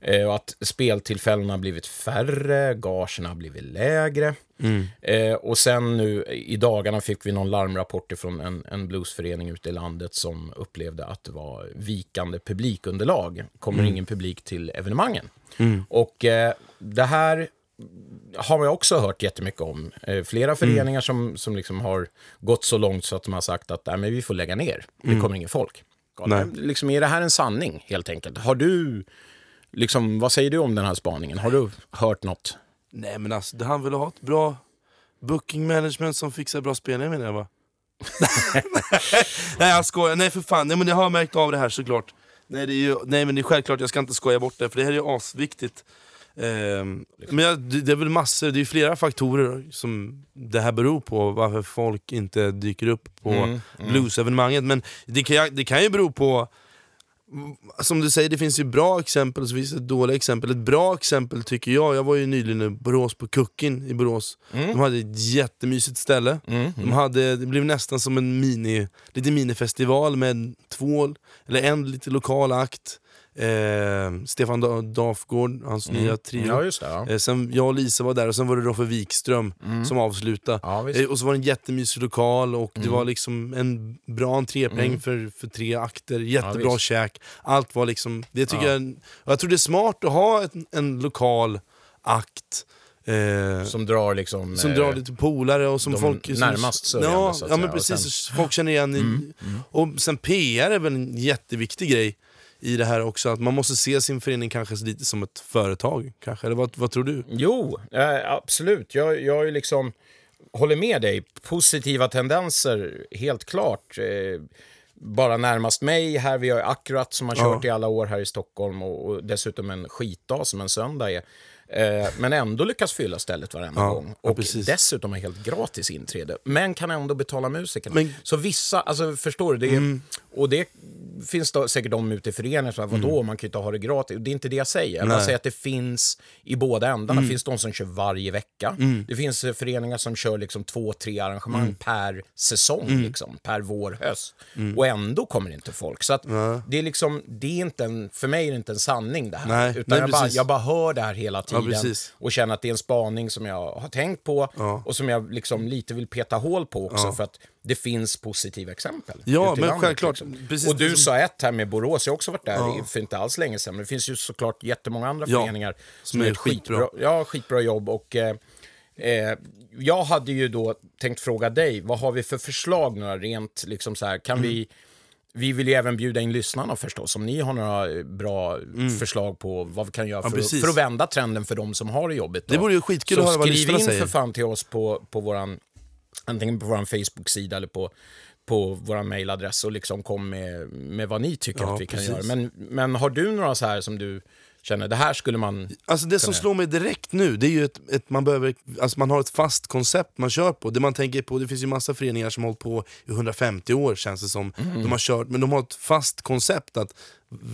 Eh, och att speltillfällena har blivit färre, gagerna har blivit lägre. Eh, och sen nu i dagarna fick vi någon larmrapport från en, en bluesförening ute i landet som upplevde att det var vikande publikunderlag. Kommer ingen publik till evenemangen. Och eh, det här har jag också hört jättemycket om. Eh, flera föreningar som, som liksom har gått så långt så att de har sagt att Nej, men vi får lägga ner, det kommer ingen folk. Nej. Liksom, är det här en sanning, helt enkelt? Har du, liksom, vad säger du om den här spaningen? Har du hört något? Nej men alltså, det han ville ha ett bra booking management som fixar bra spelningar menar jag va? nej jag skojar, nej för fan, nej, men jag har märkt av det här såklart. Nej, det är ju, nej men det är självklart, jag ska inte skoja bort det, för det här är ju asviktigt. Ehm, men jag, det, är väl massor, det är flera faktorer som det här beror på, varför folk inte dyker upp på Mm, bluesevenemanget. Men det kan, det kan ju bero på som du säger, det finns ju bra exempel och så finns det dåliga exempel. Ett bra exempel tycker jag, jag var ju nyligen i Borås på Kuckin i Borås. De hade ett jättemysigt ställe. De hade, det blev nästan som en mini, lite minifestival med två, eller en lite lokal akt. Eh, Stefan Da- Dafgård, hans nya trio. Ja, det. Ja. Eh, sen jag och Lisa var där och sen var det Roffe Wikström som avslutade. Ja. Mm. Eh, och så var det en jättemysig lokal och det var liksom en bra entrépeng för, för tre akter, jättebra visst. käk. Allt var liksom, det tycker Ja. jag, jag tror det är smart att ha ett, en lokal akt eh, Som drar liksom... som eh, drar lite polare och som folk... Som, närmast sörjande, ja, så att ja men precis, sen- folk känner igen i, Och sen PR är väl en jätteviktig grej i det här också, att man måste se sin förening kanske lite som ett företag, kanske. Eller vad, vad tror du? Jo, eh, absolut. Jag, jag är liksom, håller med dig. Positiva tendenser, helt klart. Eh, bara närmast mig här, vi har Akkurat som har kört i alla år här i Stockholm och, och dessutom en skitdag som en söndag är. Eh, men ändå lyckas fylla stället varenda Ja, gång. ja, Och precis. dessutom är helt gratis inträde. Men kan ändå betala musikerna. Men- Mm. Så vissa, alltså förstår du? Det är, Och det finns då säkert de ute i föreningen som säger, vadå, man kan ju inte ha det gratis. Det är inte det jag säger. Jag Nej. säger att det finns i båda ändarna. Det finns de som kör varje vecka. Det finns eh, föreningar som kör liksom två, tre arrangemang per säsong, liksom, per vår, höst. Och ändå kommer inte folk. Så att det är liksom, det är inte en, för mig är det inte en sanning det här. Nej, utan nej, jag, bara, jag bara hör det här hela tiden precis. och känner att det är en spaning som jag har tänkt på och som jag liksom lite vill peta hål på också för att det finns positiva exempel. Ja, men landet, självklart. liksom. Precis och du som- sa ett här med Borås, jag har också varit där i- för inte alls länge sedan. Men det finns ju såklart jättemånga andra Ja, föreningar som är gör ett skitbra. Ja, skitbra jobb. Och, eh, eh, jag hade ju då tänkt fråga dig, vad har vi för förslag nu rent liksom så här, kan Mm. vi vi vill ju även bjuda in lyssnarna förstås, om ni har några eh, bra förslag på vad vi kan göra för, att, Mm. för att vända trenden för de som har det jobbigt. då. Det vore ju skitkul att höra vad skriv lyssnarna in säger. för fan till oss på, på våran, antingen på vår Facebook-sida eller på, på vår mailadress och liksom kom med, med vad ni tycker Ja, att vi kan precis. göra. Men, men har du några så här som du känner, det här skulle man... Alltså det som slår mig direkt nu, det är ju ett, ett man behöver, alltså man har ett fast koncept man kör på. Det man tänker på, det finns ju massa föreningar som har hållit på i 150 år känns det som. Mm. De har kört, men de har ett fast koncept att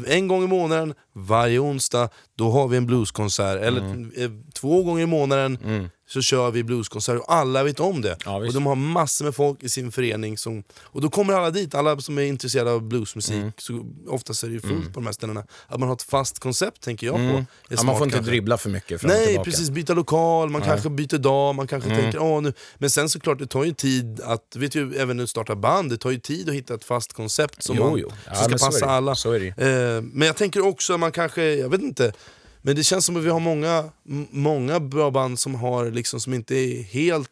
en gång i månaden, varje onsdag, då har vi en blueskonsert. Eller Mm. eh, två gånger i månaden så kör vi blueskonsert och alla vet om det. Ja, och de har massor med folk i sin förening. Som, och då kommer alla dit, alla som är intresserade av bluesmusik. Mm. Så oftast är det fullt på de här ställena. Att man har ett fast koncept tänker jag på. Mm. Ja, smart man får inte kanske. dribbla för mycket fram och Nej, tillbaka. precis. Byta lokal, man kanske byter dag, man kanske Mm. tänker åh nu... Men sen såklart, det tar ju tid att, vet ju, även när du startar band, det tar ju tid att hitta ett fast koncept som, Jo, man, jo. Ja, som ska passa alla. Eh, men jag tänker också, man kanske, jag vet inte, men det känns som att vi har många, många bra band som har liksom, som inte är helt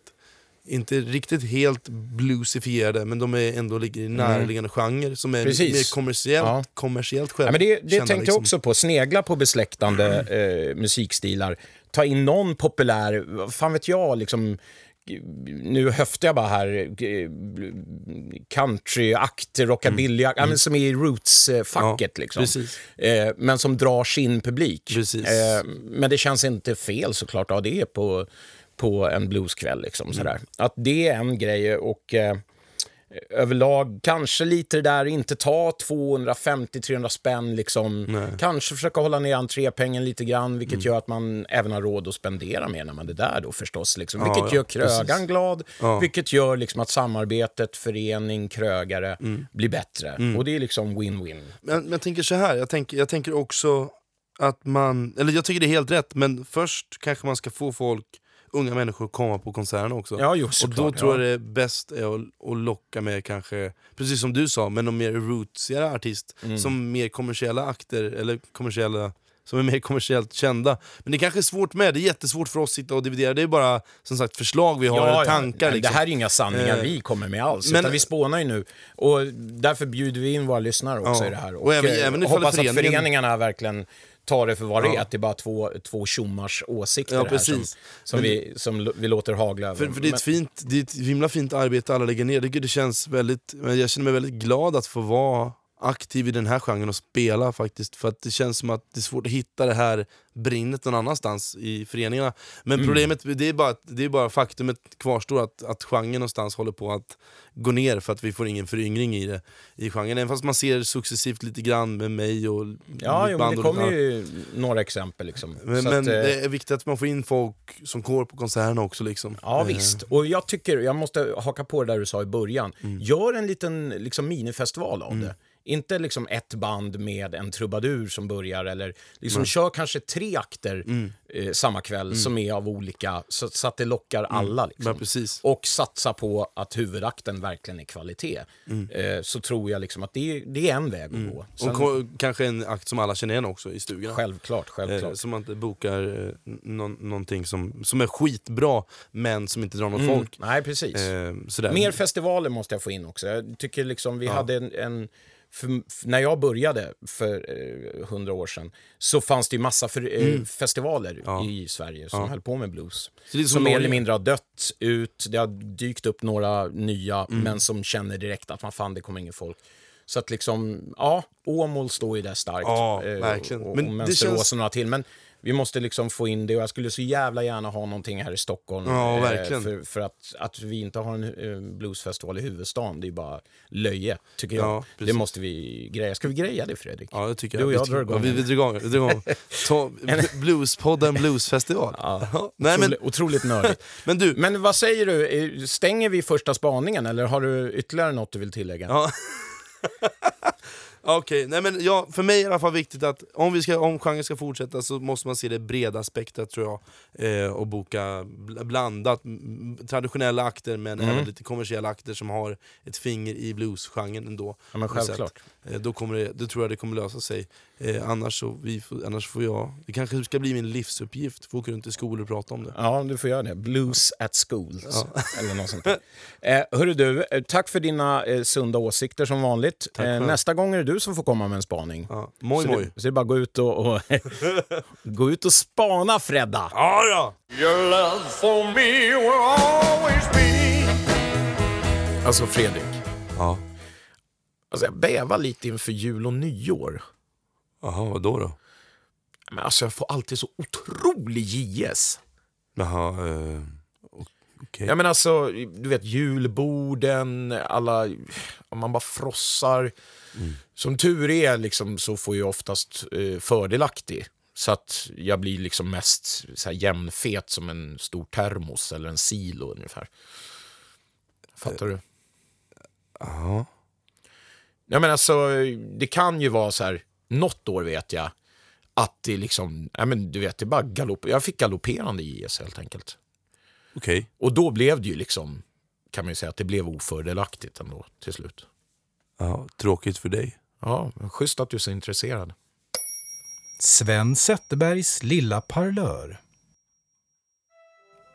inte riktigt helt bluesifierade, men de är ändå ligger i närliggande genre som är Mm. Precis. mer kommersiellt, Ja. kommersiellt Ja, själv. men det det tänkte jag liksom. också på. Snegla på besläktande eh, musikstilar. Ta in någon populär, vad fan vet jag, liksom... Nu höftar jag bara här. eh, Countryakt, rockabilly ja, men som är i roots-facket. Mm. Ja, liksom. Eh, men som drar sin publik. Eh, men det känns inte fel såklart att ha det på, på en blueskväll. Liksom, Mm. sådär. Att det är en grej. och... Eh, överlag kanske lite det där, inte ta 250-300 spänn liksom. Kanske försöka hålla ner entrépengen lite grann, vilket Mm. gör att man även har råd att spendera mer när man är där då förstås. Liksom. Ja, Vilket ja, gör krögaren precis. glad, Ja. vilket gör liksom att samarbetet förening, krögare Mm. blir bättre. Och det är liksom win-win. Men, men jag tänker så här, jag tänker, jag tänker också att man, eller jag tycker det är helt rätt, men först kanske man ska få folk, unga människor komma på konserterna också. Ja, jo, och då tror jag ja. det bäst är att, att locka med kanske, precis som du sa, med någon mer rootsigare artist, Mm. som mer kommersiella akter, eller kommersiella som är mer kommersiellt kända. Men det kanske är svårt med, det är jättesvårt för oss att sitta och dividera, det är bara som sagt förslag vi har, eller tankar. Nej, liksom. Det här är inga sanningar Eh, vi kommer med alls, men- utan vi spånar ju nu. Och därför bjuder vi in våra lyssnare också Ja. i det här. Och även- eh, även ifall hoppas föreningen- att föreningarna verkligen tar det för vad det Ja. är, att det är bara två, två tjommars åsikter Ja, här som, som, vi, som vi låter hagla över. För, för det, är ett fint, det är ett himla fint arbete alla lägger ner. Det, det känns väldigt, jag känner mig väldigt glad att få vara aktiv i den här genren och spela faktiskt. För att det känns som att det är svårt att hitta det här brinnet någon annanstans i föreningarna. Men Mm. problemet, det är bara, det är bara faktumet kvarstår att, att genren någonstans håller på att gå ner för att vi får ingen föryngring i det. I genren. Även fast man ser successivt lite grann med mig och Ja, mitt jo, men det band lite kommer ju några exempel. Liksom. Men, men att, eh, det är viktigt att man får in folk som går på konserterna också. Liksom. Ja, Eh, visst. Och jag tycker, jag måste haka på det där du sa i början. Mm. Gör en liten liksom, minifestival av det. Inte liksom ett band med en trubadur som börjar, eller liksom kör kanske tre akter Mm. eh, samma kväll som är av olika, så, så att det lockar alla. Liksom. Mm. Ja, precis. Och satsa på att huvudakten verkligen är kvalitet. Eh, så tror jag liksom att det är, det är en väg att gå. Sen, Mm. Och kanske en akt som alla känner igen också i stugorna. självklart, Eh, självklart. så man inte bokar eh, någon, någonting som, som är skitbra men som inte drar någon Mm. folk. Nej, precis. Eh. Mer festivaler måste jag få in också. Jag tycker liksom vi hade en... en för, när jag började för hundra år sedan så fanns det ju massa för, eh, festivaler Mm. Ja. i Sverige som höll på med blues. Så det är som som mer eller mindre har dött ut. Det har dykt upp några nya, Mm. men som känner direkt att man fan, det kommer ingen folk. Så att liksom, ja, Åmål står ju där starkt. Ja, eh, verkligen. Och, Men och det Mönsterås känns- och några till. Men Vi måste liksom få in det och jag skulle så jävla gärna ha någonting här i Stockholm. Ja, eh, verkligen. För, för att, att vi inte har en eh, bluesfestival i huvudstaden, det är bara löje, tycker jag. Ja, det måste vi greja. Ska vi greja det, Fredrik? Ja, det tycker Du jag. och jag drar igång. Ja, vi, vi igång. Vi drar igång. Ta, Bluespodden Bluesfestival. Ja. Nej, men, Otroligt, otroligt nördigt. men du, Men vad säger du, Eh, stänger vi första spaningen eller har du ytterligare något du vill tillägga? Ja. Okej, nej men ja, för mig är det i alla fall viktigt att om, vi ska, om genren ska fortsätta så måste man se det breda spektrat tror jag. Eh, och boka bl- blandat, traditionella akter men Mm. även lite kommersiella akter som har ett finger i bluesgenren ändå. Ja, men självklart. Eh, då, kommer det, då tror jag det kommer lösa sig. Eh, annars, så, vi, annars får jag, det kanske ska bli min livsuppgift, få åka runt i skolor och prata om det. Ja, du får göra det. Blues at schools. Eller något sånt där. Eh, hörru du, eh, tack för dina eh, sunda åsikter som vanligt. Eh, nästa gång är det du som får komma med en spaning. Ja. Moj så, moj. Det, så det är bara att gå ut och, och gå ut och spana, Fredda! Ja, ja. Your love for me will always be. Alltså, Fredrik. ja. Alltså, jag bävar lite inför jul och nyår. Jaha, vadå då? Men alltså, jag får alltid så otrolig JS. Jaha, eh, okej. Ja, men alltså, du vet julborden, alla... Om man bara frossar. Som tur är liksom, så får jag oftast eh, fördelaktig. Så att jag blir liksom mest så här, jämnfet som en stor termos eller en silo ungefär. Fattar du? Ja. Ja, men alltså, det kan ju vara så här, något år vet jag, att det liksom, ja men du vet, det bara galopp, jag fick galopperande IS helt enkelt. Okej. Och då blev det ju liksom, kan man ju säga att det blev ofördelaktigt ändå till slut. Ja, tråkigt för dig. Ja, men schysst att du är så intresserad. Sven Zetterbergs lilla parlör.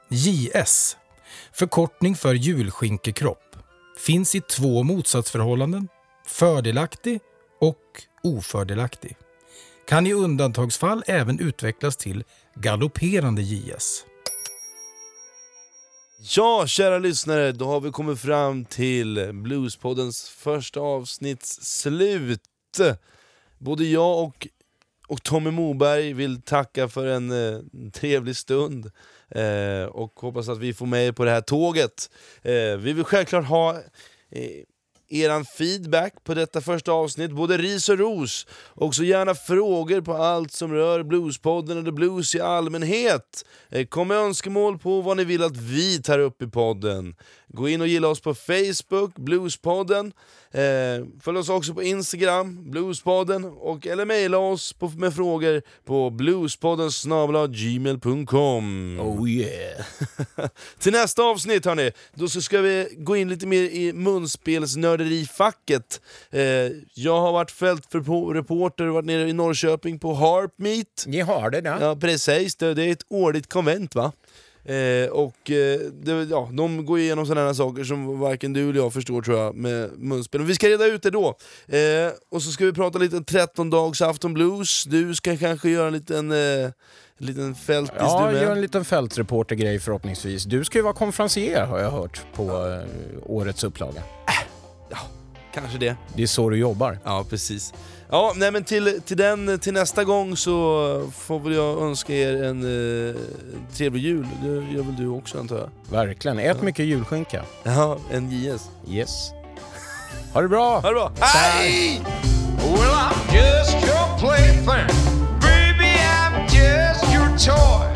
JS, förkortning för julskinkekropp, finns i två motsatsförhållanden, fördelaktig och ofördelaktig. Kan i undantagsfall även utvecklas till galopperande JS. Ja, kära lyssnare, då har vi kommit fram till Bluespoddens första avsnitts slut. Både jag och, och Tommy Moberg vill tacka för en eh, trevlig stund eh, och hoppas att vi får med er på det här tåget. Eh, vi vill självklart ha eh, er feedback på detta första avsnitt, både ris och ros. Och så gärna frågor på allt som rör Bluespodden eller blues i allmänhet. Eh, kom med önskemål på vad ni vill att vi tar upp i podden. Gå in och gilla oss på Facebook, Bluespodden. Eh, följ oss också på Instagram, Bluespodden. Och, eller mejla oss på, med frågor på bluespodden gmail.com. Oh yeah. Till nästa avsnitt hörni, då så ska vi gå in lite mer i munspelsnörderifacket. Eh, jag har varit fältreporter och varit nere i Norrköping på Harp Meet. Ni har det, ja. Ja precis, det, det är ett årligt konvent va? Eh, och eh, det, ja, de går igenom sådana här saker som varken du eller jag förstår tror jag med munspel. Och vi ska reda ut det då. Eh, och så ska vi prata lite 13 dags afton blues. Du ska kanske göra en liten, eh, en liten fältis Ja, du med. gör en liten fältreportergrej förhoppningsvis. Du ska ju vara konferencier har jag hört på eh, årets upplaga. Kanske det. Det är så du jobbar. Ja, precis. Ja, nej men till, till, den, till nästa gång så får väl jag önska er en eh, trevlig jul. Det gör väl du också antar jag? Verkligen. Ät mycket julskinka. Ja, en JS. Yes. Ha det bra! Ha det bra! Hej! Well, I'm just your plaything. Baby, I'm just your toy.